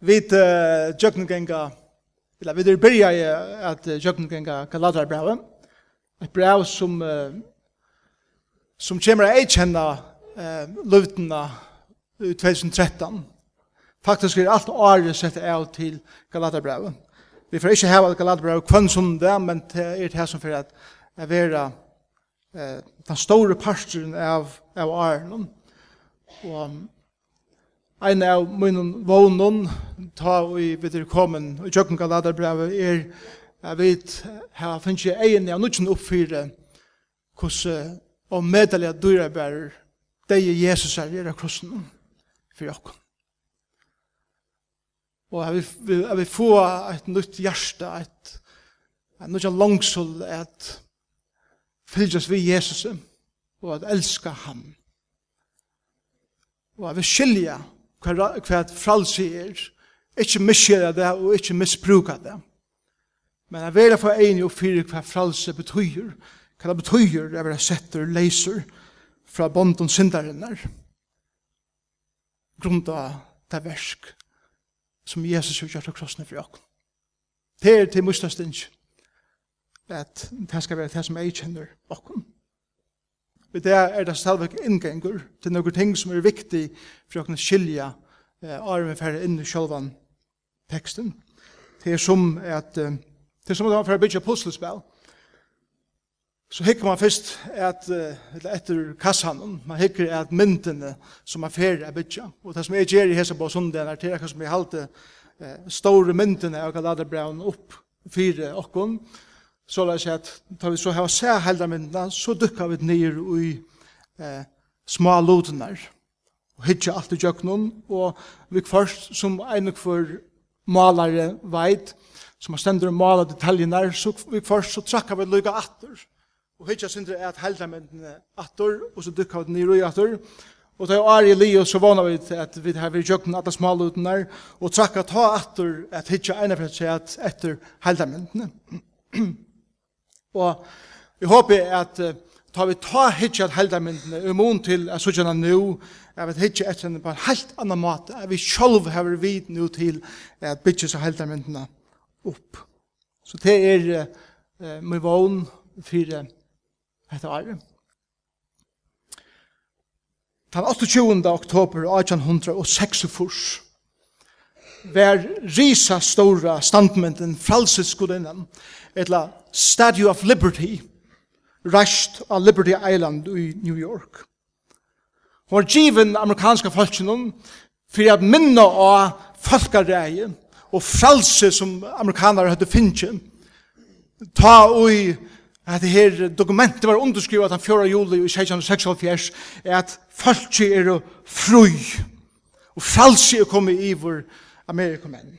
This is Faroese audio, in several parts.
vid uh, jöknungenga, eller vid er byrja i at uh, jöknungenga Galatarbrevet, et brev som uh, som kommer ei kjenne uh, løvdena i 2013. Faktisk er alt året sett av till Galatarbrevet. Vi får inte häva Galatarbrevet kvann som det, men det er det som som at jeg vera uh, den store parten av, av året. Og um, Ein av munnen vånen, ta vi vet er kommen, og tjøkken brev, er, jeg vet, her finnes jeg egen av nødvendig oppfyre, hvordan og medelige dyrebærer, det er Jesus her, er av krossen, for jokken. Og jeg vil, jeg vil få et nytt hjerte, et, et nytt langsull, et fylgjøs vi Jesus, og at elska ham. Og jeg vil skilja hva fralse er, ikke miskjere det og ikke misbruka det. Men jeg vil få enig og fyre hva fralse betyr, hva det betyr er vera setter leiser fra bondon syndarinnar, av det versk som Jesus har gjort av krossene for oss. Det er til mustastinsj at det skal være det som jeg kjenner oss. Vi det er det stadigvæk inngengur til noen ting som er viktig for å kunne skilja eh, arme færre inn i sjølvan teksten. Det er som at eh, det er som at man får bytja puslespill. Så hikker man først at, eller etter kassan man hikker at myndene som man fer er bytja. Og det som jeg gjør i hese på sundagen er til akkur som jeg halte eh, store myndene av Galaterbraun opp fire okkon, Så la oss at da vi så har sett hele myndene, så dukker vi ned i eh, små lodene. Og hittet alt i kjøkkenen, og vi først som en for malare veit, som har stendur og maler detaljene, så vi først så trakker vi lykka atter. Og hittet sindre at hele myndene atter, og så dukker vi ned i atter. Og da li, og så vana vi at vi har vært jøkken alle smaluten der, og trakka ta atter at hitja eina for seg at etter heldamyndene. Og vi håper at uh, tar vi ta hitje at heldamyndene, imon til at sånn at nå, er vi hitje etter henne på en helt annan måte, at vi sjolv har vid nå til at bytje seg heldamyndene opp. Så det er uh, min vogn for uh, dette året. Den 28. oktober 1846 var risa stora standmynden fralsesgodinnan, etla Statue of Liberty, rasht av Liberty Island i New York. Hon var given amerikanska folkjennom fyrir at minna av folkareie og fralse som amerikanare hadde finnje. Ta ui at det her dokumentet var underskrivet den 4. juli i 1676 er at folkje er fru og fralse er kommet i vår Amerikamenn.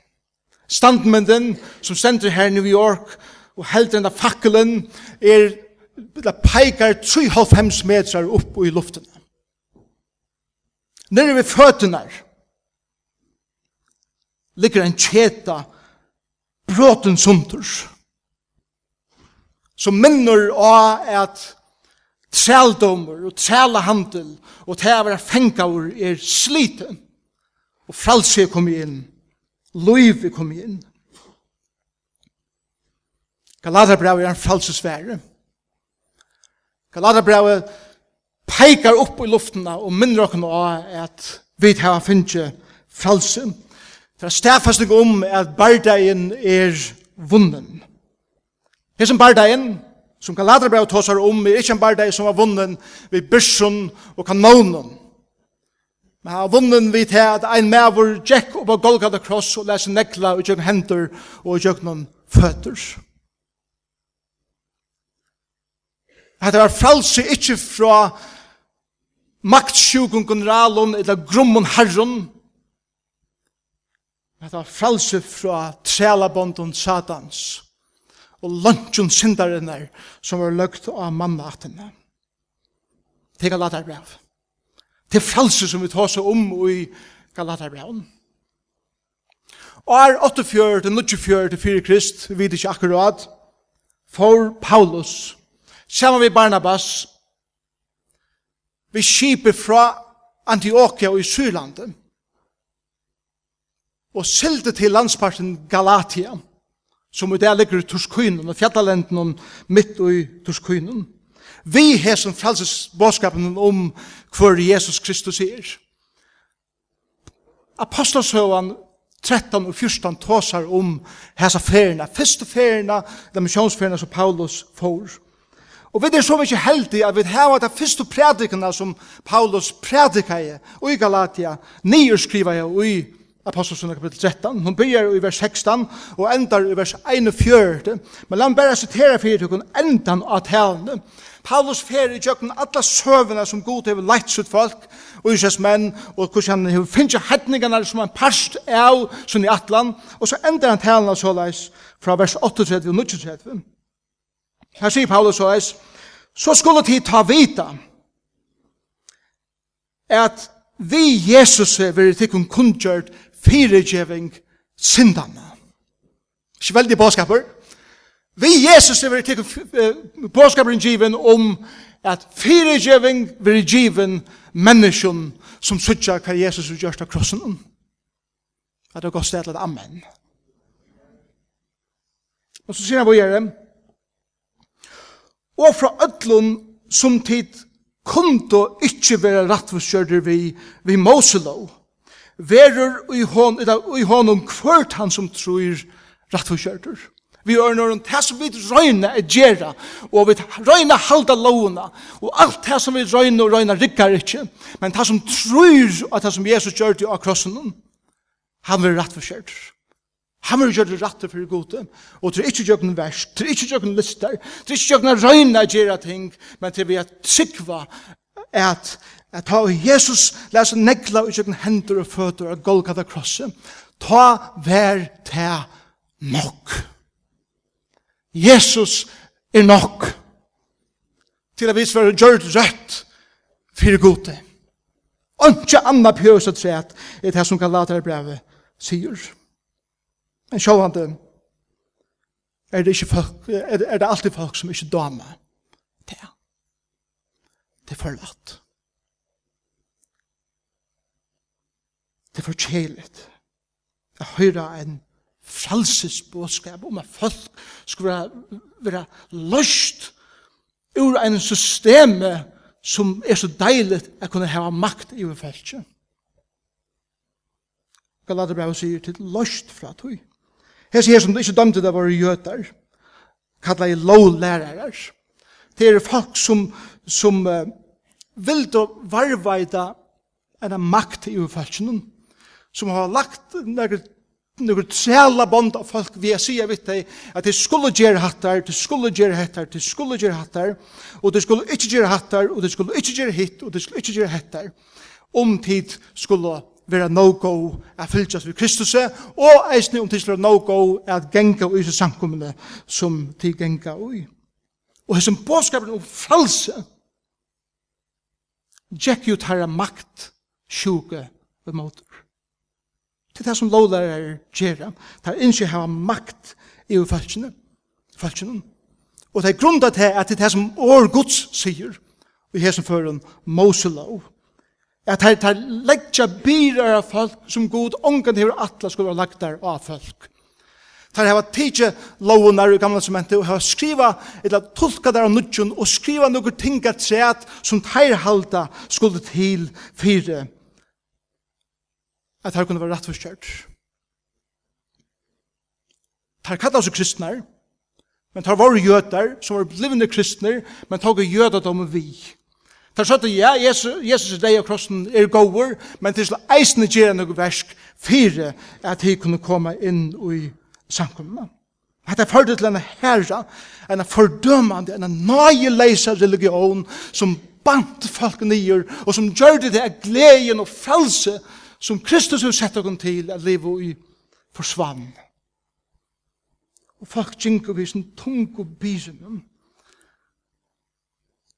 Standmenden som stender her i New York og helder enda fakkelen er det peikar 3,5 meter opp i luften. Nere ved føttene ligger en kjeta bråten sunter som minner av at trældommer og trælehandel og til å være er sliten og fralse kommer inn Liv er kommet inn. Galaterbrevet er en falsesfære. Galaterbrevet peikar opp i luftena og minner okken av at vi har finnet fralse. Det er stedfastig om at bardeien er vunnen. Det er som bardeien, som Galaterbrevet tåsar om, er ikke en bardag som er vunnen ved byrsen og kanonen. Men han har vunnen vi til at ein mævur tjekk opp av Golgata Kross og leser nekla og tjekk hender og tjekk noen føtter. Det var frelse ikkje fra maktsjukun generalen eller grummun herren. Det var frelse fra trelabondun satans og lunchun syndarinnar som var løgt av mannaatene. Tenk at lata brev. brev til frelse som vi tar seg om i Galaterbraun. År til 94, 4 krist, vi vet ikke akkurat, for Paulus, sammen med Barnabas, vi skipet fra Antioquia og i Syrlandet, og sylte til landsparten Galatia, som i dag ligger i Torskøynen og fjallalenden midt i Torskøynen. Vi har som frelsesbåskapen om hvor Jesus Kristus er. Apostelsøvann 13 og 14 tåsar om hessa ferina, første ferina, de misjonsferina som Paulus får. Og vi er så mykje heldig at vi har de første prædikene som Paulus prædikar i, og i Galatia, nyerskriva jeg og i Apostelsen kapitel 13. Hon begynner i vers 16 og endar i vers 41. Men han bare sitere for tukken endan av talene. Paulus fer i jøkken alla søvene som god hever leitt sitt folk og Israels menn og hvordan han hever finnes hedningene som en parst av som i atlan og så endar han talene såleis fra vers 38 og 39. Her sier Paulus såleis så skulle de ta vita at vi Jesus er vi tikkun kundgjørt fyrigjeving syndana. Ikke veldig påskaper. Vi Jesus er vært påskaperen given om at fyrigjeving vil given menneskjon som suttja hva Jesus har gjørst av krossen. At det har gått stedet amen. Og så sier han på gjør. Og fra ødlun som tid kunde ikkje være rattforskjørter vi, vi Moselov verur i hon, i hon um kvørt han som trur rattforskjørtur. Vi er når han tæs vi røyna er gjerra, og vi røyna halda lovna, og alt det som vi røyna og røyna rikkar ikkje, men det som trur at det som Jesus gjør til av krossen, han vil rattforskjørtur. Han vil gjøre det rette for gode, og til ikke gjøre noen vers, til ikke gjøre noen lister, til ikke gjøre noen røyne gjøre ting, men til vi at sikva at at ta Jesus lesa nekla og kjøkken hendur og føtter og Golgata krosset, ta vær ta nok. Jesus er nok til at vi svar gjør rett for gode. Ønske anna pjøs og træt er det som kan lade her brevet sier. Men sjåvande er det, ikke folk, er det, er det alltid folk som ikke damer det. Det er forlatt. Det er forkjelet. Jeg hører en frelsesbådskap om at folk skulle være, være løst ur en system som er så deilig at kunne ha makt i feltet. Galaterbrevet sier til løst fra tog. Her sier som du ikke dømte det var jøter, kallet jeg lovlærere. Det er folk som, som uh, vil varvaida en makt i feltet som har lagt några några träla bond av folk vi har säger vitt dig at det skulle göra hattar det skulle göra hattar det skulle göra hattar og det skulle inte göra hattar og det skulle inte göra hit og det skulle inte göra hattar om tid skulle vera no-go at fylgjast við Kristus og eisne om tidsler no-go at genga ui þessu samkommende som til genga ui. Og hessum bådskapen om fralse gikk jo tæra makt sjuke ved måter. Det er det som lovlærer gjør. Det er ikke å ha makt i følelsene. følelsene. Og det er grunnen til at det er det som år Guds sier, og her som fører en Moselov, at det er leggja byrar av folk som god ångan hever atla skulle ha lagt der av folk. Det er hava tidsi lovunar i gamla sementet, og hava skriva, eller tolka der av nudjun og skriva nokkur tinga træt som teirhalda skulle til fire at her kunne være rettforskjørt. Her kallet seg kristner, men her var jøder som var blivende kristner, men tog dem vi. Her sa det, ja, Jesus, Jesus er deg og krossen er gåver, men til slå eisende gjerne noe versk fire at de kunne komme inn i samkommene. Hetta førte til en herra, en fordømmande, en nøyeleisa religion som bant folk nyer, og som gjør det til gleden og frelse som Kristus har sett oss til at leve i forsvann. Og folk tjinker vi som tung og bisen.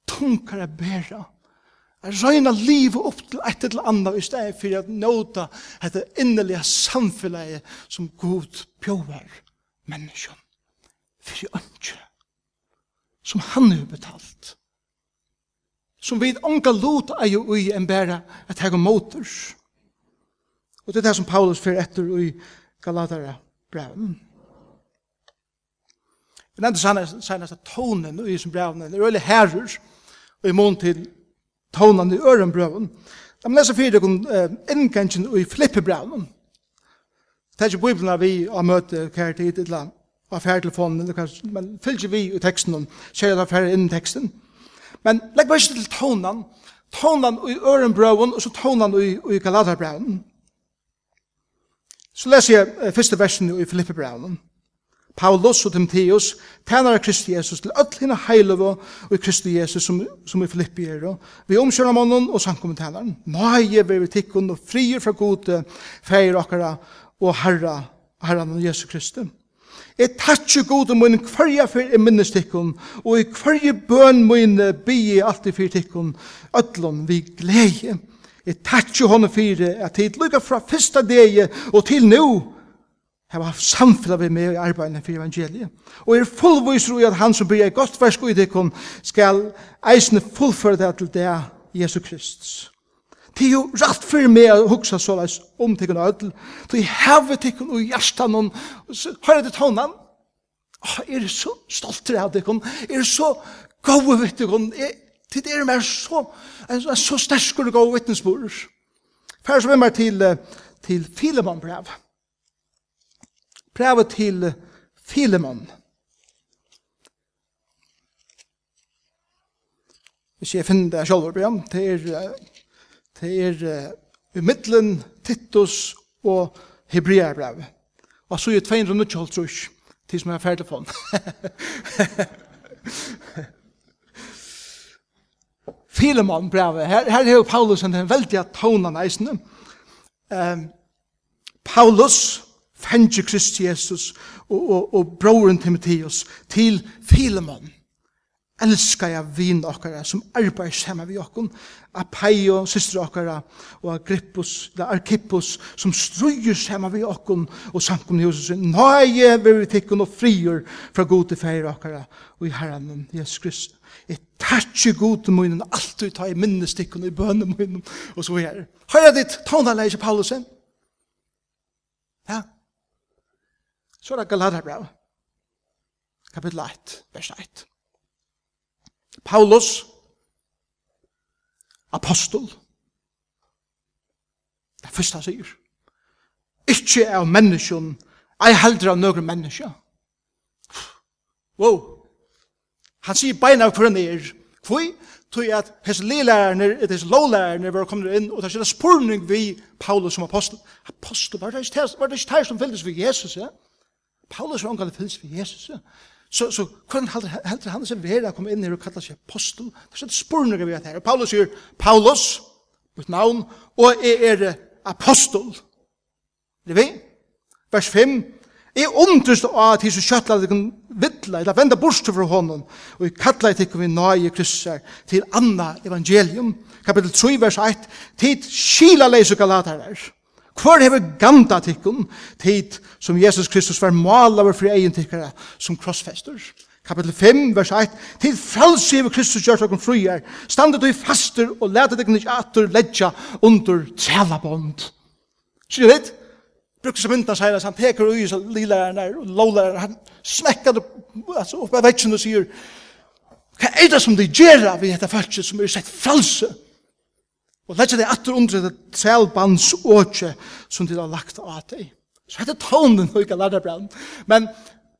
Tungere bæra. Jeg røyner livet opp til et eller annet i stedet for at nåta dette innelige samfunnet som god pjøver menneskene. For i ønske som han har betalt. Som vi ikke lot er jo i en bære at jeg er moters. Og det er det som Paulus fyrir etter i Galatara breven. Jeg nevnte senast at tonen i som breven er øyelig herrer og i mån til tonen i ørenbrøven. Da man leser fyrir kun innkensjen i flippebrevene. Det er ikke bibelen vi har møte kjær tid til land av færtelefonen, men fylgjer vi i teksten, sier det færre innen teksten. Men legg bare ikke til tonen, tonen i øren breven, og så tonen i, i Galatara breven. Så leser jeg eh, første versen i Filippe Braunen. Paulus og Timotheus tænar av Kristi Jesus til öll hina heilove og i Kristi Jesus som, som i Filippi er. Vi omkjører mannen og sankommentænaren. Nøye vi vil tikkun og frier fra gode feir okkara og herra, herran og Jesu Kristi. Jeg tatsje gode mun hverja fyr i minnes tikkun og i hverje bøn mun bygge alltid fyr tikkun öllum vi glede. Jeg takkje honom fyrir at tid lukka fra fyrsta degi og til nu har haft samfella vi med i arbeidene for evangeliet. Og er fullviser i at han som blir i godt versk i dekon skal eisne fullføre det til det Jesu Kristus. Det er jo rett for meg å huksa så leis om tikkun ødel. Det er hevet tikkun og hjertan og høyre det tånen? Jeg er så stolt av tikkun. Jeg er så gode vitt tikkun. Jeg Det er mer så, en, en så sterkur og vittnesbord. Færre som er mer til, til Filemon brev. Brevet til Filemon. Hvis jeg finner det selv, Brian, det er, det er uh, i midtelen Titus og Hebrea brev. Og så er det 200 nødkjoltrus, til som er ferdig for. Filemon brevet. Her, her er Paulus en veldig tåna neisende. Um, Paulus fengi Kristi Jesus og, og, og broren Timotheus til Filemon elskar jeg vin okkara som arbeid saman vi okkon, Apeio, syster okkara, og Agrippus, eller Arkippus, som struger saman vi okkon, og samkomne hos oss, nøye vi tikkun og frier fra gode feir okkara, og i herren, Jesus Kristus. Jeg tatsi gode munnen, alt alltid ta i minnestikkun i bønne munnen, og så er. Høyra ditt tonaleise, Paulusen. Ja. Så er det Galaterbrev. Kapitel 1, vers 1. Paulus, apostol, det første han sier. Ikke av menneskjen, ei heldre av nøgru menneskja. Wow! Han sier beina av hver han er. tog jeg at hans lillærerne, et hese lovlærerne var kommet inn, og det er spurning vi Paulus som apostel. Apostel, var det ikke tær som fyldes vi Jesus, ja? Paulus var omgang fyldes vi Jesus, ja? Så, så hvordan heldur han seg vera kom inn her og kalla seg apostel? Det er spurningar vi vet her. Paulus sier, Paulus, mitt navn, og jeg er apostel. Det vi? Vers 5. Jeg undrust av at Jesus kjøttla deg vittla, eller venda bort fra honom, og jeg kallar deg vi nøye kryssar til Anna evangelium, kapitel 3, vers 1, tid skila leis og galatar Hvor hever ganda tikkun tid som Jesus Kristus var malaver fri egen tikkara som krossfester? Kapitel 5, vers 1. Til frelse hever Kristus gjørt okkur fruer, standet du i faster og leta deg ikke atur ledja under trelabond Sier du Brukte som myndan sier han peker ui så lilærerne og lålærerne, han smekkar altså, oppe av vetsjen og sier, hva er det som de gjerra vi heter falset som er sett frelse? Og leggja det atter under det trælbands åkje som de har lagt av deg. Så heter tånden og ikke lærderbrann. Men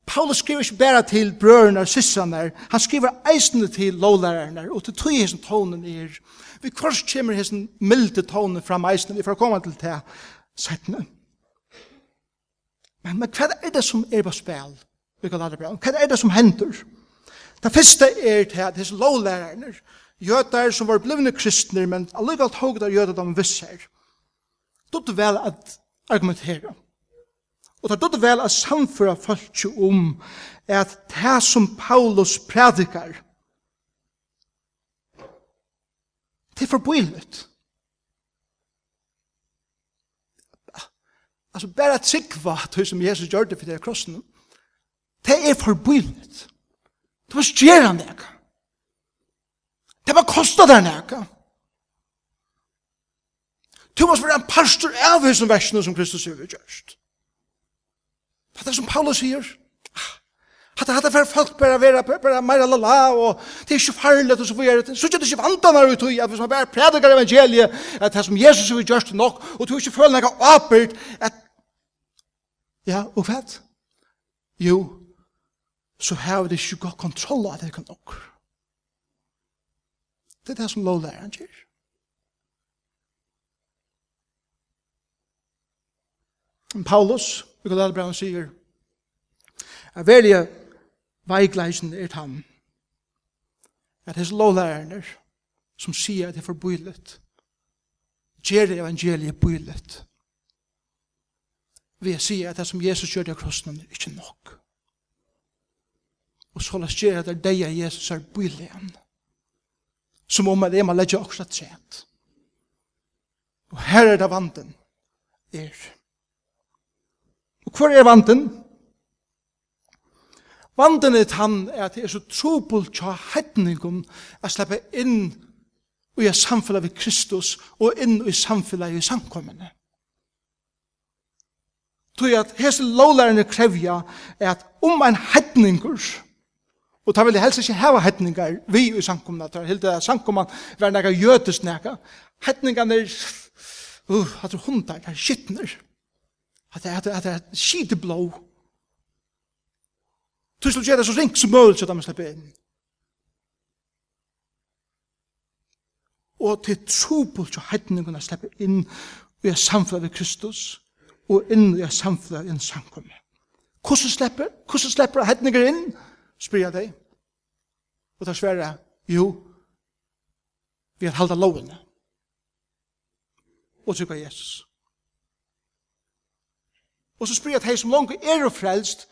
Paulus skriver ikke bare til brøderne og syssene, han skriver eisende til lovlærerne, og til tog hessen tånen er. Vi kvars kommer hessen milde tånen fram eisende, vi får komme til det settene. Men, men hva er det som er på spil? Hva er det som hender? Det første er til at disse lovlærerne, jøtar som var blivne kristner, men allegalt tog der jøtar de visser. Dutt vel at argumentera. Og det dutt vel at samføra folk om at det som Paulus prædikar, det er forbøylet. Altså, bare at sikva det som Jesus gjør det for det krossen, det er forbøylet. Det var stjerande ikke? Det var kostet der nækka. Du måste være en pastor av hos versene som Kristus gjør gjørst. Det er som Paulus sier. Hatta hatta fer folk bara vera bara meira la la og det er ikkje farligt og så vidare. Så ikkje det ikkje vandanar ut i at hvis man bara predikar evangeliet at det som Jesus vil gjørst nok og du ikkje føler nekka apert at ja, og vet? Jo, så har vi det ikkje godt kontroll av det kan nok. Det er det som lovlæreren gjør. Paulus, vi kan lade brevet, sier, er velje veikleisen er han, at hans lovlærerne som sier at det er forbøylet, gjør evangeliet bøylet, ved å si at det som Jesus gjør det av krossen er ikke nok. Og så la oss gjøre at det er det Jesus er bøylet igjen, som om det er man legger også træt. Og her er det vanten er. Og hvor er vanten? Vanten er han er at det er så trobult tja hettningum å slippe inn i et samfunn ved Kristus og inn i samfunnet i samkommende. Tog at hese lovlærerne krevja er at om en hettningur Og ta vil ville helst ikke heva hetningar vi i sankumna, ta helt det sankumman var nega jøtest nega. Hetningarna er, uh, at er hundar, at er skittner, at er, at er, at er skiteblå. Tussel gjør det så ringt som møl, så da man slipper inn. Og til trobult så hetningarna slipper inn i er samfunnet ved Kristus, og inn i er samfunnet i en sankumna. Hvordan slipper? Hvordan slipper hetningar inn? Hvordan slipper? jeg deg, og da ta jeg, jo, vi har halda lovene, og tykka Jesus. Og så spyr jeg deg som langt er og frelst,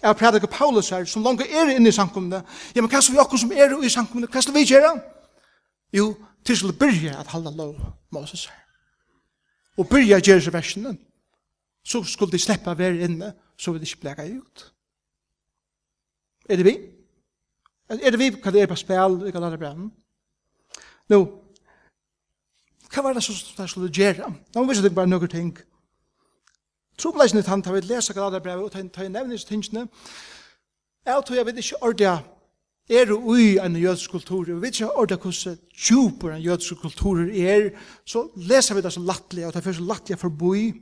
jeg har prædikar Paulus her, som langt er inne i samkomne, ja, men hva skal vi akkur som er i samkomne, hva skal vi gjøre? Jo, til skal byrja at halda lov Moses her. Og byrja at gjøre seg versene, så skulle de slippe å være inne, så vil de ikke blega ut. Er det vi? Er det vi hva det er på spil, i kan lade? Nå, hva var det som det skulle gjøre? Nå må vi ikke bare noen ting. Trobleisen er tant har vi lesa hva det brevet, og ta i nevnes tingene. Jeg tror jeg vet ikke ordet er ui en jødisk kultur, vi vet ikke ordet hvordan djupere en jødisk kultur er, så leser vi det så lattelig, og det er så lattelig for boi.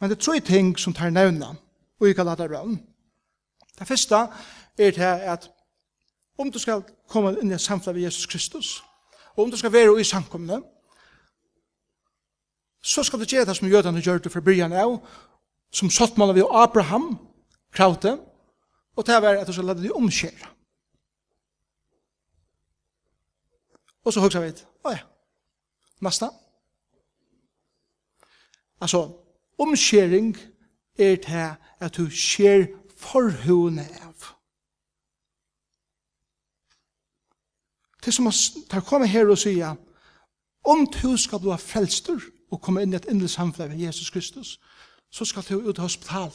Men det er tre ting som tar nevna, ui hva det brevet. Det første er det at om du skal komme inn i samfunnet med Jesus Kristus, og om du skal være i samkomne, så skal du gjøre det som jødene gjør det fra byen av, som satt man av Abraham, kravte, og det er at du skal lade deg omskjere. Og så hugsa vi, åja, nasta. Altså, omskjering er det at du skjer forhående av. Det som tar komme her og sier, om du skal bli frelster og komme inn i et indre samfunn med Jesus Kristus, så skal du ut av hospital.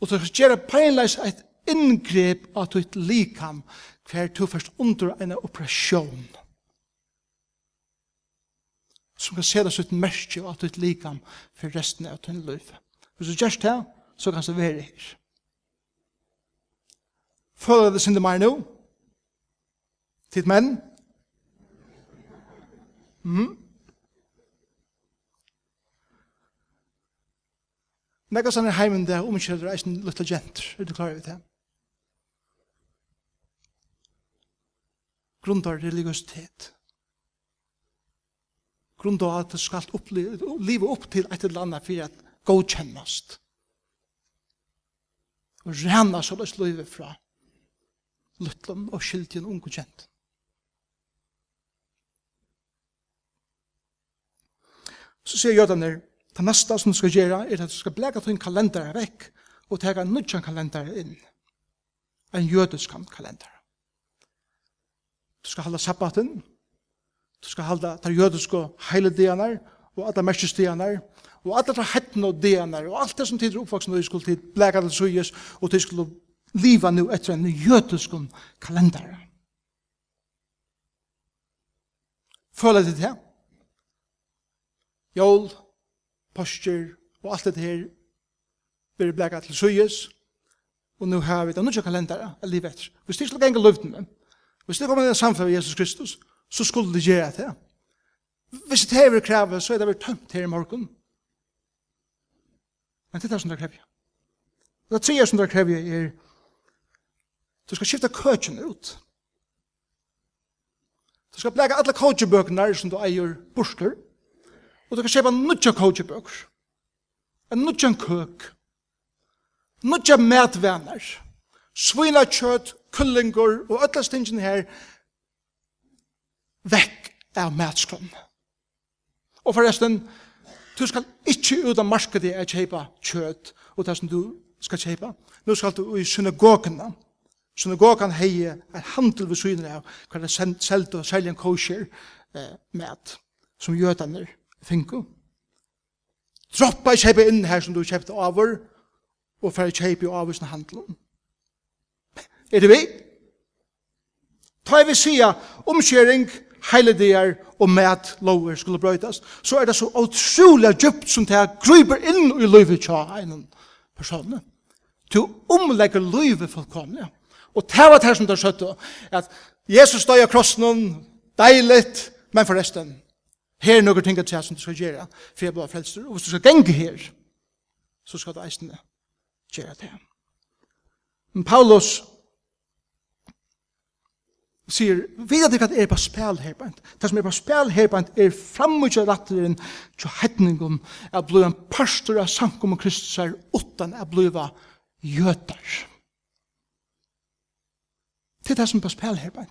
Og du skal gjøre peinleis et inngrep av ditt likam, hver du først under en operasjon. Som kan se deg sitt merke av ditt likam for resten av din liv. Hvis du gjør det, så kan du være her. Føler det sinne meg nå? Titt menn? Mm. Nekka sann er heimen der omkjøder eisen lutla jenter, er du klar over det? Grundar religiøsitet. Grundar at det skal livet opp til et eller annet for at godkjennast. Og rena så løs livet fra lutlom og skyldjen ungodkjent. Så sier jødene, det neste som du skal gjøre er at du skal bleka din kalender vekk og ta en nødjan kalender inn. En jødisk kalender. Du skal halda sabbaten, du skal halda de jødiske heiledegene og alle merkestegene og alle de hettene og degene og alt det som tider oppvoksen og du skulle tid bleka til søyes og du skulle liva nu etter en jødisk kalender. Føler du det her? jól, postur og alt det her blir blekka til suyes, og nu har vi det nødja kalendara av livet etter. Hvis det ikke skulle enga løvden men hvis det kommer inn samfunn med Jesus Kristus, så skulle det gjøre det. Hvis det hever krever så er det vært tømt her i morgen. Men det er det som det krever. Det er tre som det krever er du skal skifta køtjen ut. Du skal blekka alle køtjebøkene som du eier borster, Og du kan kjøpe nødja kåkjebøker. En nødja køk. Nødja medvenner. Svina kjøtt, kullingur og ötla stingen her vekk av matskron. Og forresten, du skal ikkje ut av markedet er kjeipa kjøtt og det som du skal kjeipa. Nå skal du i synagogene. Synagogan hei er handel ved synen av hva det er selt og selge en kosher eh, mat som gjøtaner finko. Droppa i kjeipa inn her som du kjøpte over, og for å kjeipa i over sin handelen. Er det vi? Ta vi sida omkjering, heiledegar og mät lover skulle brøytas, så er det så utrolig djupt som det gryper inn i livet tja en person. Du omlegger livet fullkomlig. Og det var det som det skjøtte, at Jesus stod av krossen, deiligt, men forresten, Her er noen ting at som du skal gjøre, for jeg blir frelster. Og hvis du skal genge her, så skal du eisende gjøre det. Men Paulus sier, vet at det er på spil her på Det som er på spil her på er fremmedje ratteren til hedningen av blod en pastor av sankum og Kristus er utan av blod av jøter. Det er det som er på spil her på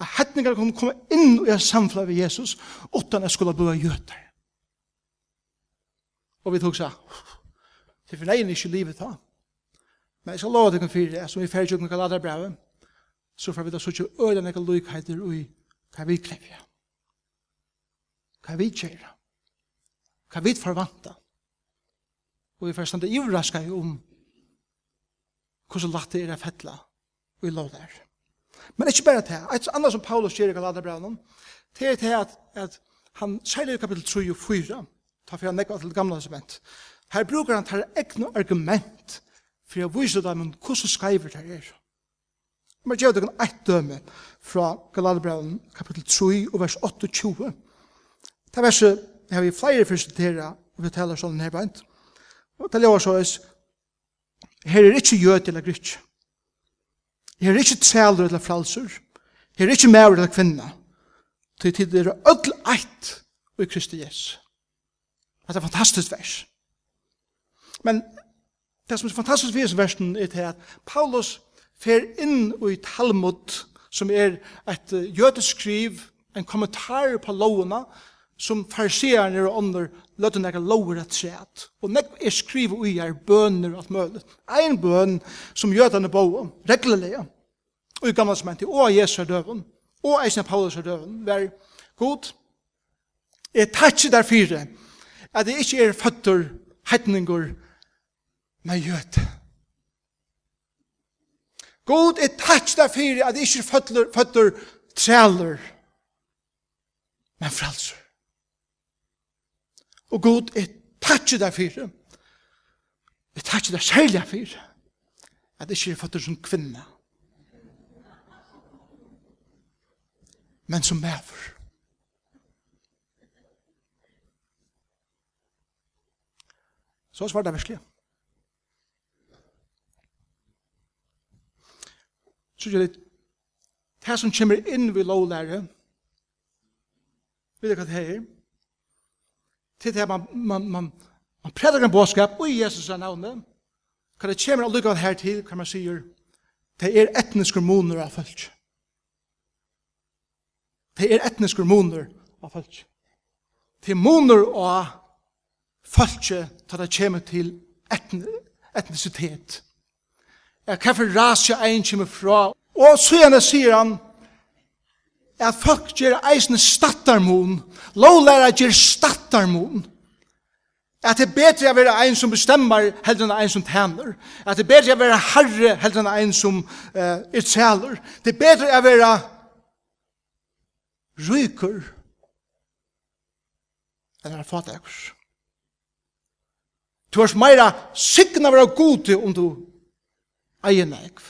at hedningar kunne komme inn i samfunnet ved Jesus utan at skulle bli gjøter. Og vi tok seg, det er for nei ikke livet da. Men jeg skal lova deg det, som vi fyrir tjukken kalladar brevet, så får vi da suttje øyla nekka lykheter i hva vi krevja. Hva vi kjera. Hva vi forvanta. Og vi får standa ivraska om hvordan lagt det er fettla og i lov der. Men ikke bare det. Et annet som Paulus gjør i Galaterbrevnen, det er det at, at han sier i kapittel 3 og 4, ta for han nekva til det gamle testament, her bruker han tar egne argument for å vise dem hvordan skriver det er. Men gjør dere et døme fra Galaterbrevnen kapittel 3 og vers 28. Det verset har vi flere første tera og vi taler sånn her beint. Og det er så er her er ikke jød eller grytje, Her er ikke træler eller fralser. Her er ikke mer eller kvinna. Til tid er ødel eit i Kristi Jesus. Det er fantastisk vers. Men det som er fantastisk vers versen er til at Paulus fer inn i Talmud som er et jødisk skriv, en kommentar på lovene, som farseerne og ånder løtte nekka lover et træt. Og nekka er skrivet ui er bønner alt mulig. Ein bøn som jødene bo om, reglelig, og i gamle som og Jesu er døven, og eisen Paulus er døven, vær god. Jeg takkje fire, at jeg ikke er føtter, hetninger, men jød. God er takkje fire, at jeg ikke er føtter, føtter træler, men frelser. Og god, jeg takkje deg for. Jeg takkje deg særlig for det. At jeg ikke er født som kvinne. Men som mever. Så svar det virkelig. Så gjør det. Det som kommer inn ved lovlære, vet du hva det her er? til det man, man, man, man predikar en bådskap i Jesus' er navn. Hva det kommer av lukkan her til, hva man sier, det er etniske hormoner av folk. Det er etniske moner av folk. Det er moner av folk til det kommer til etn etnisitet. Hva for ras jeg en kommer fra? Og så gjerne sier han, at folk gjør eisne stattarmon, lovlæra gjør stattarmon, at det er bedre å være en som bestemmer heller enn en som tæner, at det er bedre å være herre heller enn en som uh, er tæler, det er bedre å være ryker enn er fatakers. Du har meira sikten vera gode om du eier nekv.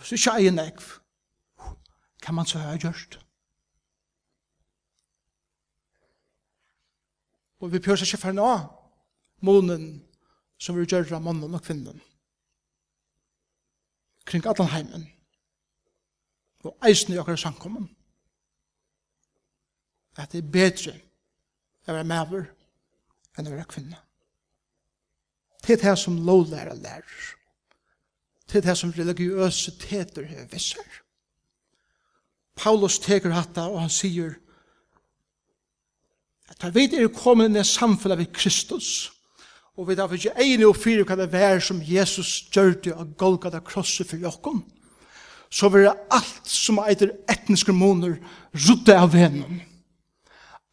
Hvis du ikke eier nekv, kan man så ha gjort. Og vi pjør seg ikke for nå, månen som vi gjør av mannen og kvinnen. Kring Adelheimen. Og eisen i akkurat samkommen. At det er bedre å være maver enn å være kvinne. Det er det som lovlærer lærer. Det er det som religiøse teter har visser. Paulus teker hatta, og han sier, at han vet er kommet inn i samfunnet ved Kristus, og vi derfor ikke enig og fyrer hva det vær som Jesus gjør det og av Golgata krosset for jokken, så vil det alt som eitir etniske måneder rydde av vennen.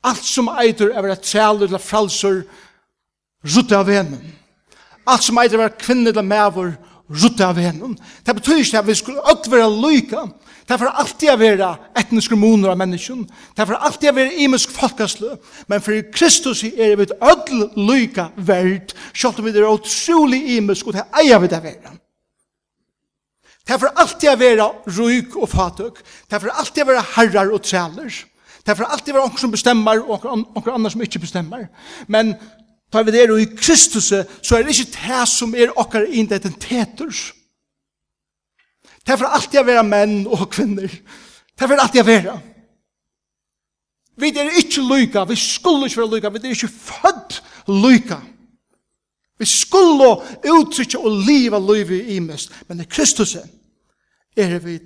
Alt som eitir er vært træler eller fralser, rydde av vennen. Alt som eitir er vært kvinner eller mæver, rydde av vennen. Det betyr ikke at vi skulle alt være lykke, Det får alltid å være etniske moner av mennesken. Det får alltid å være imisk folkeslø. Men for Kristus er vi et ødel lyka verd, selv om vi er utrolig imisk, og det eier vi det å være. Det får alltid å være ryk og fatøk. Det får alltid å være herrar og træler. Det får alltid å være noen som bestemmer, og noen andre som ikke bestemmer. Men tar vi det og i Kristus, så er det ikke det som er okkar identiteters. Det Det er for alltid å være menn og kvinner. Det er for alltid å være. Vi er ikke lyka, vi skulle ikke være lyka, vi er ikke født lyka. Vi skulle uttrykke og liva livet i mest, men i Kristus er vi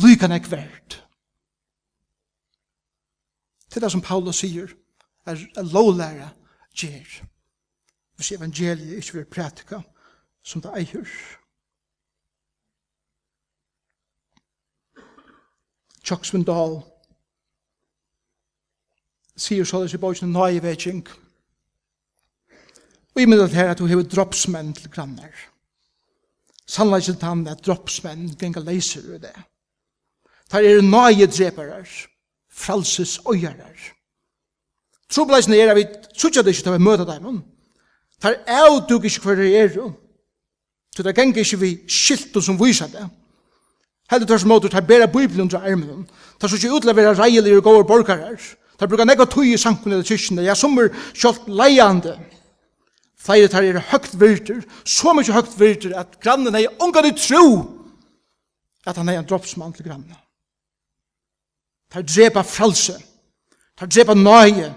lyka nek verdt. Det er det som Paulus sier, er en lovlæra gjer. Hvis evangeliet ikke vil prætika som det eier. Chuck Swindoll sier så det i bøkene nøye vekking. Og i middag her at du hever droppsmenn til grannar. Sannleis til han at droppsmenn gengar leiser ur det. Tar er nøye dreparar, fralses øyarar. Trobleisen er at vi sutja det ikke til å møte dem. Tar er du ikke hver er er. Så det gengar ikke vi skilt som viser det. Heldur tørs motor tar bæra bibelen under armen. Tar så ikke utlevera reilige og borgarar. Ta Tar nei nekva tøy i sankun eller kyrkene. Ja, som er kjalt leiande. Flere tar er høgt virter. Så mykje høgt virter at grannen er ungan tru. tro at han er en droppsmann til grannen. Tar drepa fralse. Tar drepa nøye.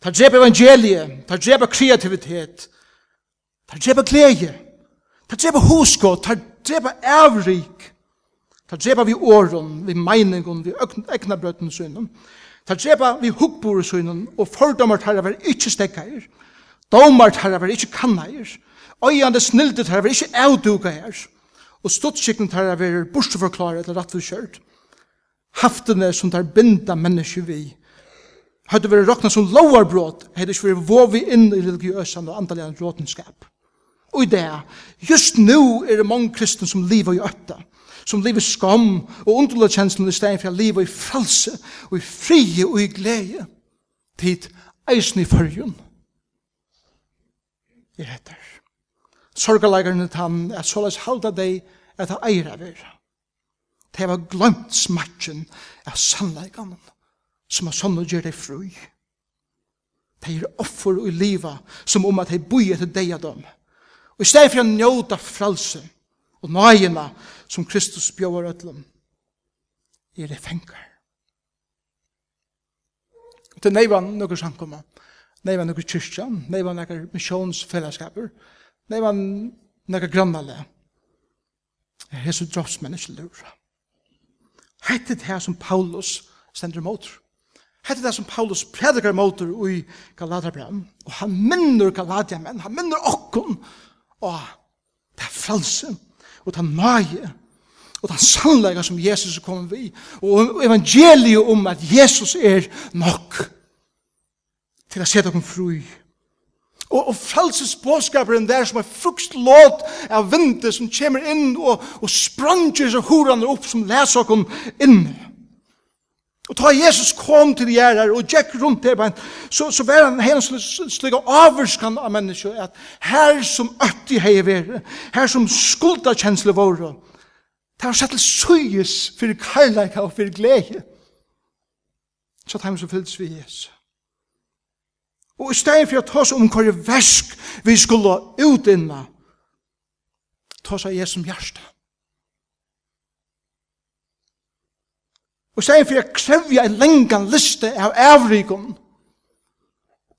Tar drepa evangelie. Tar drepa kreativitet. Tar drepa glede. Tar drepa hosko. Tar drepa avrik. Ta drepa vi åren, vi meiningen, vi egna brøtten synen. Ta drepa vi hukkbore synen, og fordommer tar var ikkje stekkair. Domar tar var ikkje kannair. Øyande snilde tar var ikkje avduga her. Og stodskikken tar var bortforklare eller rattforskjørt. Haftene som tar binda menneske vi. Hadde vært råkna som lovarbrot, hadde ikke vært vovi inn i religiøsan og andalian råtenskap. Og i det, just nu er det mange kristne som lever i øtta som lever skam og underlig kjenslen i stedet for å leve i frelse og i frie og i glede. Tid eisen i førjen er etter. Sorgeleggerne tann at såleis halda deg at ha eira vir det var glemt smertjen av sannleggene som har sånn å gjøre deg fru det er offer i livet som om at de bor etter deg av dem og i stedet for å njøte frelse og nøyene, som Kristus bjóvar öllum, er det fengar. Det neivan nokkur samkomma, neivan nokkur kyrkja, neivan nokkur missionsfellesskaper, neivan nokkur grannale. Hesu droppsmenneske lura. Hette det her som Paulus sender motor. Hette det som Paulus predikar motor i Galaterbram. Og han minner Galatia, han minner okkon. Og det er fralsen og ta nøye og den sannleika som Jesus er kommet vi, og evangeliet om at Jesus er nok til å sette dere fru Og, og frelsesbåskaperen der som er frukst låt av vinter som kommer inn og, og spranger seg horene opp som leser dere inn. Og ta Jesus kom til gjerrar og gikk rundt der, så, så var han hens slik avvurskan av mennesker, at her som øtti hei vere, her som skulda kjensle våre, det har sett til suyes for kærleika og for glede. Så tar han som fyllt vi Jesus. Og i stedet for å ta oss om hva versk vi skulle utinna, ta oss av Jesus hjertet. Og sier for jeg krevja en lengan liste av avrikon.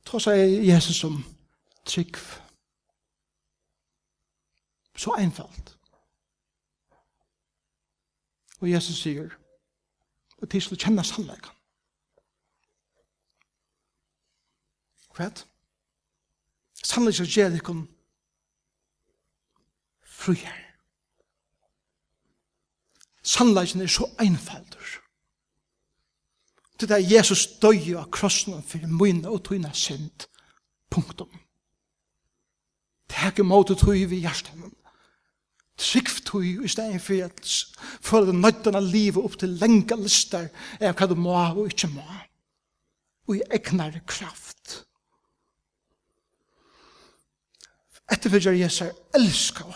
Så sier Jesus som trygg. Så einfalt. Og Jesus sier, og til skal kjenne sannleikan. Hva? Sannleikan gjør ikon fruer. Sannleikan er så einfaldur til det Jesus døy av krossen for min og tøyne synd. Punktum. Det Teg imot tøy vi hjertet. Trygg tøy i stedet for at for den nøyden av livet opp til lenge lister er hva du må og ikke må. Og i egnar kraft. Etterfølger Jesus elsker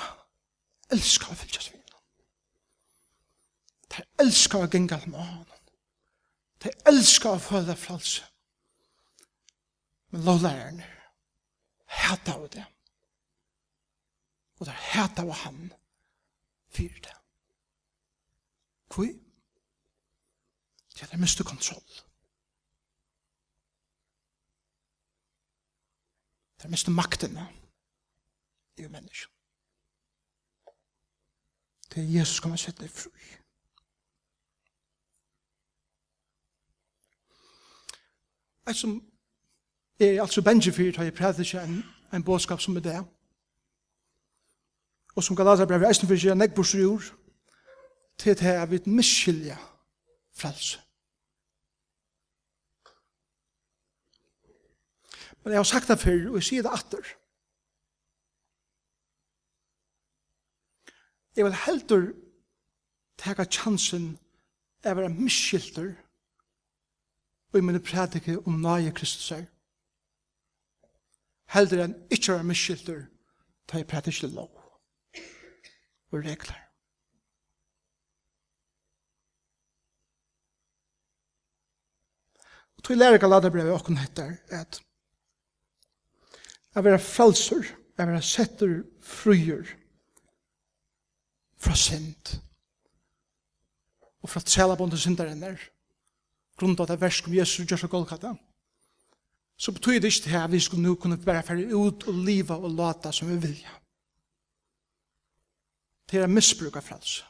elsker å fylgjast seg. Det er elsker å genga med han. De elskar å føle fralse. Men lovlærerne hata av det. Og det hata av han fyrir det. Hvor? Det er det miste kontroll. Det er miste maktene i menneskene. Det er Jesus kommer sette deg fru. Jeg som er altså Benjefyr tar jeg prædikje en, en bådskap som er det. Og som Galater brev eisen for seg jeg bors jord til det er vidt miskylja frelse. Men jeg har sagt det før, og jeg sier det atter. Jeg vil heldur teka chansen av å være miskylter og i mine prædike om nøye Kristus er. Heldur enn ikke er miskylder, ta i prædike lov og regler. Og tog lærer Galaterbrevet åkken heter at jeg være frelser, jeg være setter fryer fra synd og fra trælabonde synderen er grunn av det versk om Jesus gjør seg Golgata, så betyr det ikke at vi skulle nå kunne bare fære ut og liva og lata som vi vilja. Det er misbruk av frelse.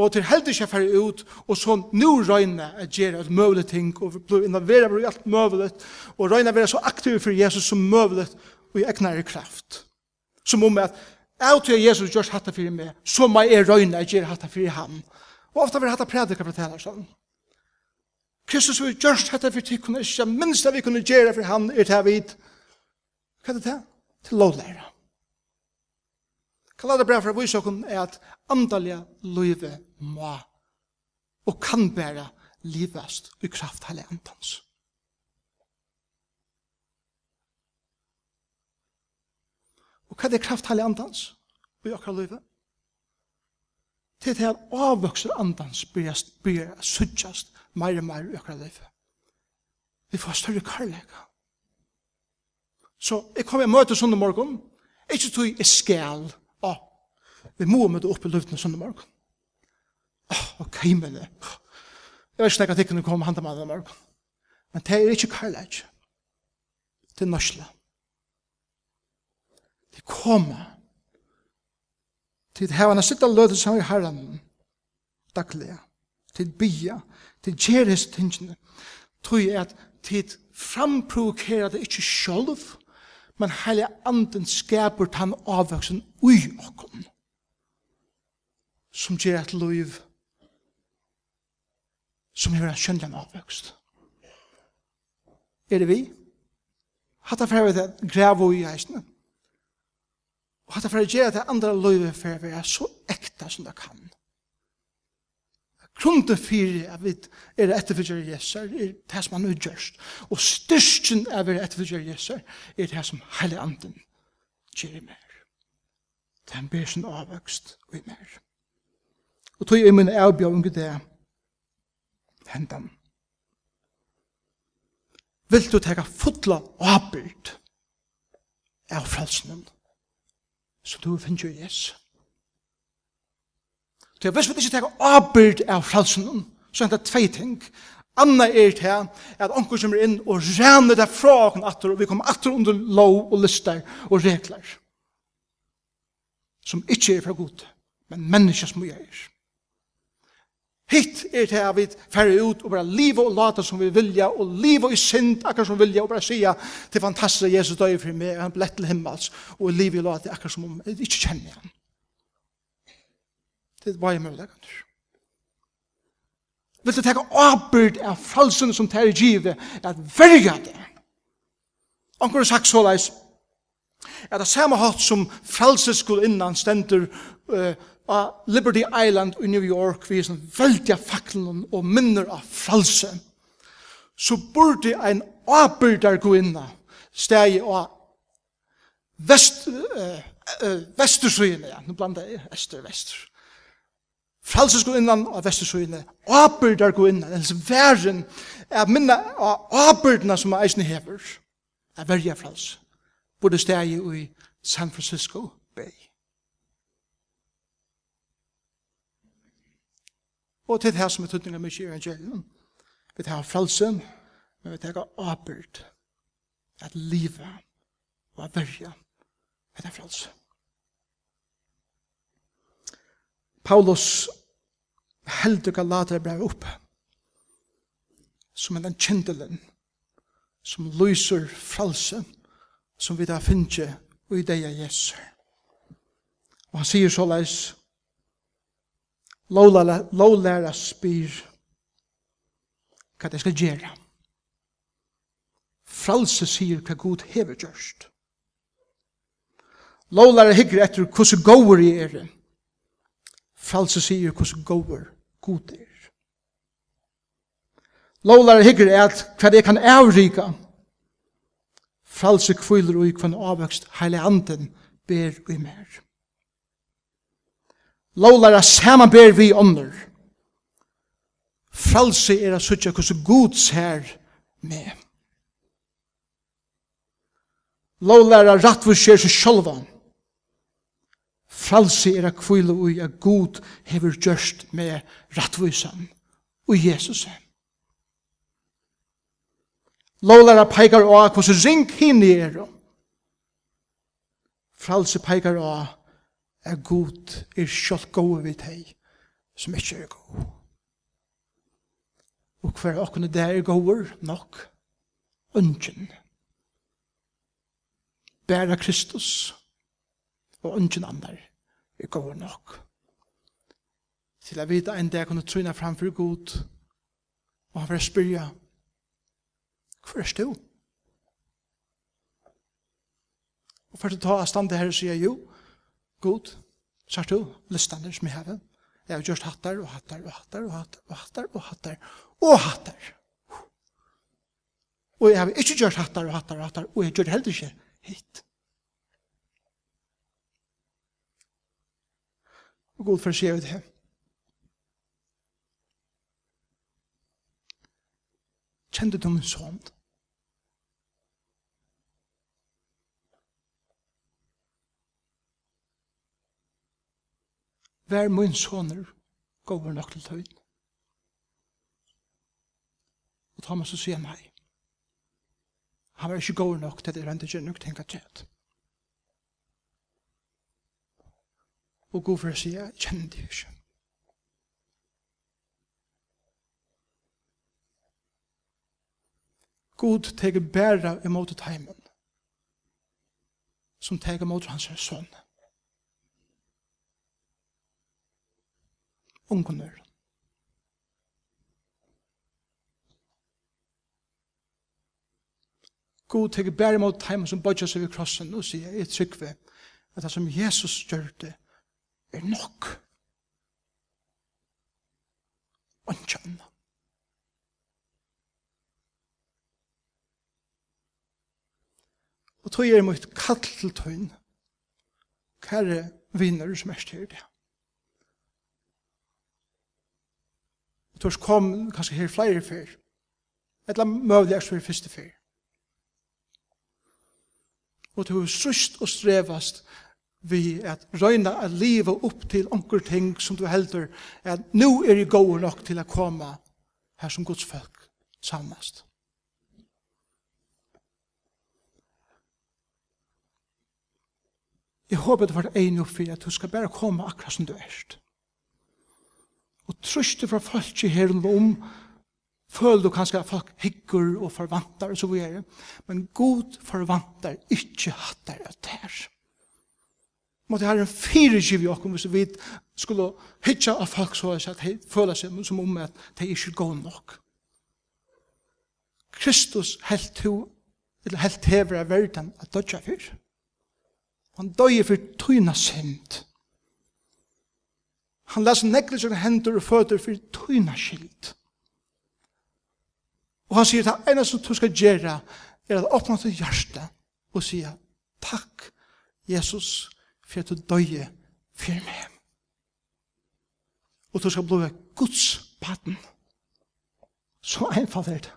Og til heldig ikke fære ut, og så nå røyne at gjøre alt møvelig ting, og bli involveret på alt møvelig, og røyne være så aktiv for Jesus som møvelig, og i egnere kraft. Som om at, jeg tror Jesus gjør hatt det for meg, så må jeg røyne at gjøre hatt det for ham. Og Og ofta vil hatt a prædika for sånn. Kristus vil gjørst hette for tikkene, ikke minst det vi kunne gjøre for han er til vid. Hva er det til? Til lovlæra. for brev vise vysåkon er at andalja løyve må og kan bæra livast i kraft hele andans. Og hva er kraft hele andans? i akkurat løyve? til det han avvokser andans byrjast, byrjast, suttjast, mer og meir økra liv. Vi får større karlæka. Så jeg kommer og møter sånne morgen, ikke tog jeg skal, å, vi må møte opp i luften sånne morgen. Åh, ok, men det. Jeg vet ikke at jeg kunne komme handa med denne morgen. Men det er ikke karlæk. Det er norsla. Det kommer til hava en sitte løte som i herren daglige, til bia, til kjeres tingene, tog at til framprovokera det ikke sjolv, men heile anden skaper tann avvaksen ui okkom som gjer et liv som gjør en kjønlig avvokst Er det vi? Hatta fyrir vi det grevo i eisne. Og hatt det for å gjøre det andre løyve for å være så ekta som det kan. Grunden for at vi er etterfølger Jesus, er det som han utgjørst. Og styrsten av er være etterfølger Jesu er det som hele anden gjør i mer. Det er en ber sin avvøkst og i mer. Og tog i min avbjøring det hendan. Vil du teka fotla og avbyrd av frelsenen? som du finner i Jesus. Så jeg visste ikke tar avbyrd av fralsen, så er det tvei ting. Anna er til at onker kommer inn og renner det fra åken atter, og vi kommer atter under lov og lister og regler, som ikke er fra god, men menneskes som jeg er. Hitt er til at vi færre ut og bare liva og lata som vi vilja, og liva i synd akkur som vi vilja, og bare sia til fantastiske Jesus døy for meg, og han blett til himmels, og liva og lata akkur som om ikke kjenner han. Det var jeg mulighet. Vil du teka åbyrd av fralsen som tar i givet, at verga det. Anker sagt så leis, at det samme hatt som fralses skulle innan stender, uh, av Liberty Island i New York vi som veldig faklen og minner av fralse så burde ein avbyrdar gå inna steg av vest, uh, uh, Vestersøyene, ja, nå blanda jeg Ester og Vester. Fralses gå innan av Vestersøyene, avbyrdar gå innan, altså væren er minna av avbyrdene som er eisne hever, er verja frals, burde steg i San Francisco Bay. Og til det her som er tøtninga mykje i evangelium. Vi tar frelsen, men vi tar apert. At livet og at verja er det frelse. Paulus heldur Galater brev upp som en kjendelen som lyser frelse som vi da finner i deg er Jesus. Og han sier så leis, lovlæra spyr hva det skal gjøre. Fralse sier hva Gud hever gjørst. Lovlæra hikker etter hvordan gåver i er. Fralse sier hvordan gåver god er. Lovlæra hygger er at hva det kan avrika. Fralse kviler og i hva avvøkst heile anden ber i mer lovlæra samanber vi ånder. Fralse er a sutja hvordan god ser med. Lovlæra rattvus er seg sjolvan. Fralse er a kvile ui a god hever gjørst med rattvusan og Jesus. Lovlæra peikar av hvordan ring hinn er. Fralse peikar av at god er sjálf gode vid hei, som ikkje er god. Og hver okkene der er gode nok, ungen. Bæra Kristus, og ungen andar er gode nok. Til jeg vet en dag kunne tryna framfor god, og han vil spyrja, hver er du? Og for å ta avstand til her og sier, jo, God, sier du, lystander som jeg har. Jeg har gjort hattar og hattar og hattar og hattar og hattar og hattar og hattar. Og jeg har ikke gjort hattar og hattar og hattar, og jeg gjør det heller ikke hit. Og god for å skje ut det. Kjente du min sånn? Vær min soner, gåver nok til tøyden. Og Thomas så sier nei. Han var ikke gåver nok til det rente ikke nok tenker tjent. Og god for å si, jeg kjenner det ikke. God teker bæra imot heimen som teker imot hans sønne. ungunner. God teker bære mot heim som bodja seg ved krossen og sier, jeg tryggve, at det som Jesus gjør det, er nok. Og ikke annet. Og tog er mot kall til tøyn, kære viner som er styrt det. Tors kom kanskje her flere fyr. Etla møvlig er fyrir første fyr. Og du sust og strevast vi at røyna at livet opp til onker ting som du heldur at nu er i gode nok til å komme her som Guds folk samast. Jeg håper det var en oppfyr at du skal bare komme akkurat som du erst og truste fra folk i her om, føler du kanskje at folk hygger og forvantar og så videre, men god forvantar ikke hattar av tær. Måte her en firegiv i okkom hvis vi skulle hytja av folk så at de føler seg som om at de ikke er gode nok. Kristus helt to, eller helt hever av verden at dødja fyr. Han døy fyr tøyna synd. Han las nekkel sine hender og føtter for tøyna skilt. Og han sier, det ene som du skal gjøre, er at åpne til hjertet og sier, takk, Jesus, for at du døye for meg. Og du skal blive Guds paten. Så einfalt er det.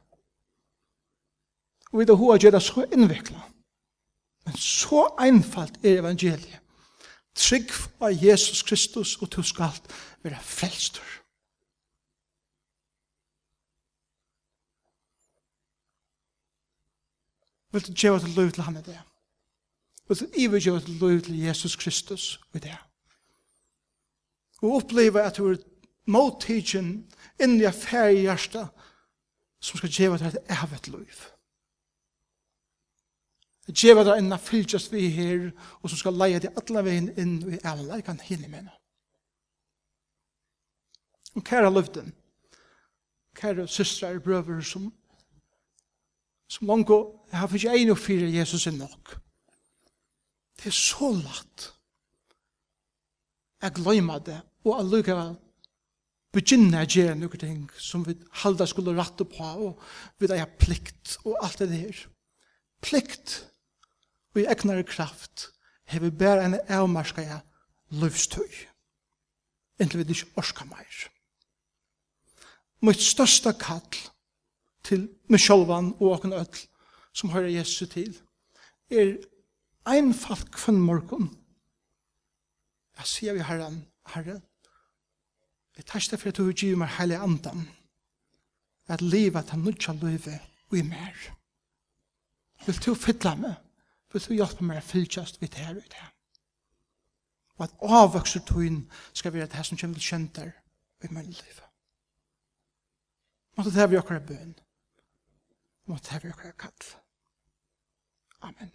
Og vi vet hva gjør det så innviklet. Men så einfalt er evangeliet Trygg av Jesus Kristus, og du skal være frelstur. Vil du gjøre til lov til ham i det? Vil du ivergjøre til lov til Jesus Kristus i det? Og oppleve at du er mottidgen inni affære i hjertet som skal gjøre til et evet lov. Djeva der enn fylgjast vi her, og som skal leie til alle veien inn i alle, avleikan hinne med noe. Og kære løften, kære søstre og brøver som, som langt jeg har fikk en og fire Jesus er nok. Det er så lagt. Jeg glemmer det, og jeg lukker vel begynne å gjøre noen ting som vi halda skulle rette på, og vi har plikt og alt det der. Plikt og i egnare kraft hever bæra en avmarska ja løvstøy inntil vi ikke orska meir. Mitt størsta kall til meg sjolvan og åkken öll som høyra Jesu til er einfalt kvann morgon jeg sier vi herran herre jeg tar det for at du gi meg heilig andan at livet han nødja løyve og i mer vil du fylla meg vil du hjelpe meg å fylkjast vidt her og det. Og at avvokser tøyen skal være det som kommer til kjent der i min liv. Måtte det her vi akkurat bøn. Måtte det her vi akkurat kall. Amen.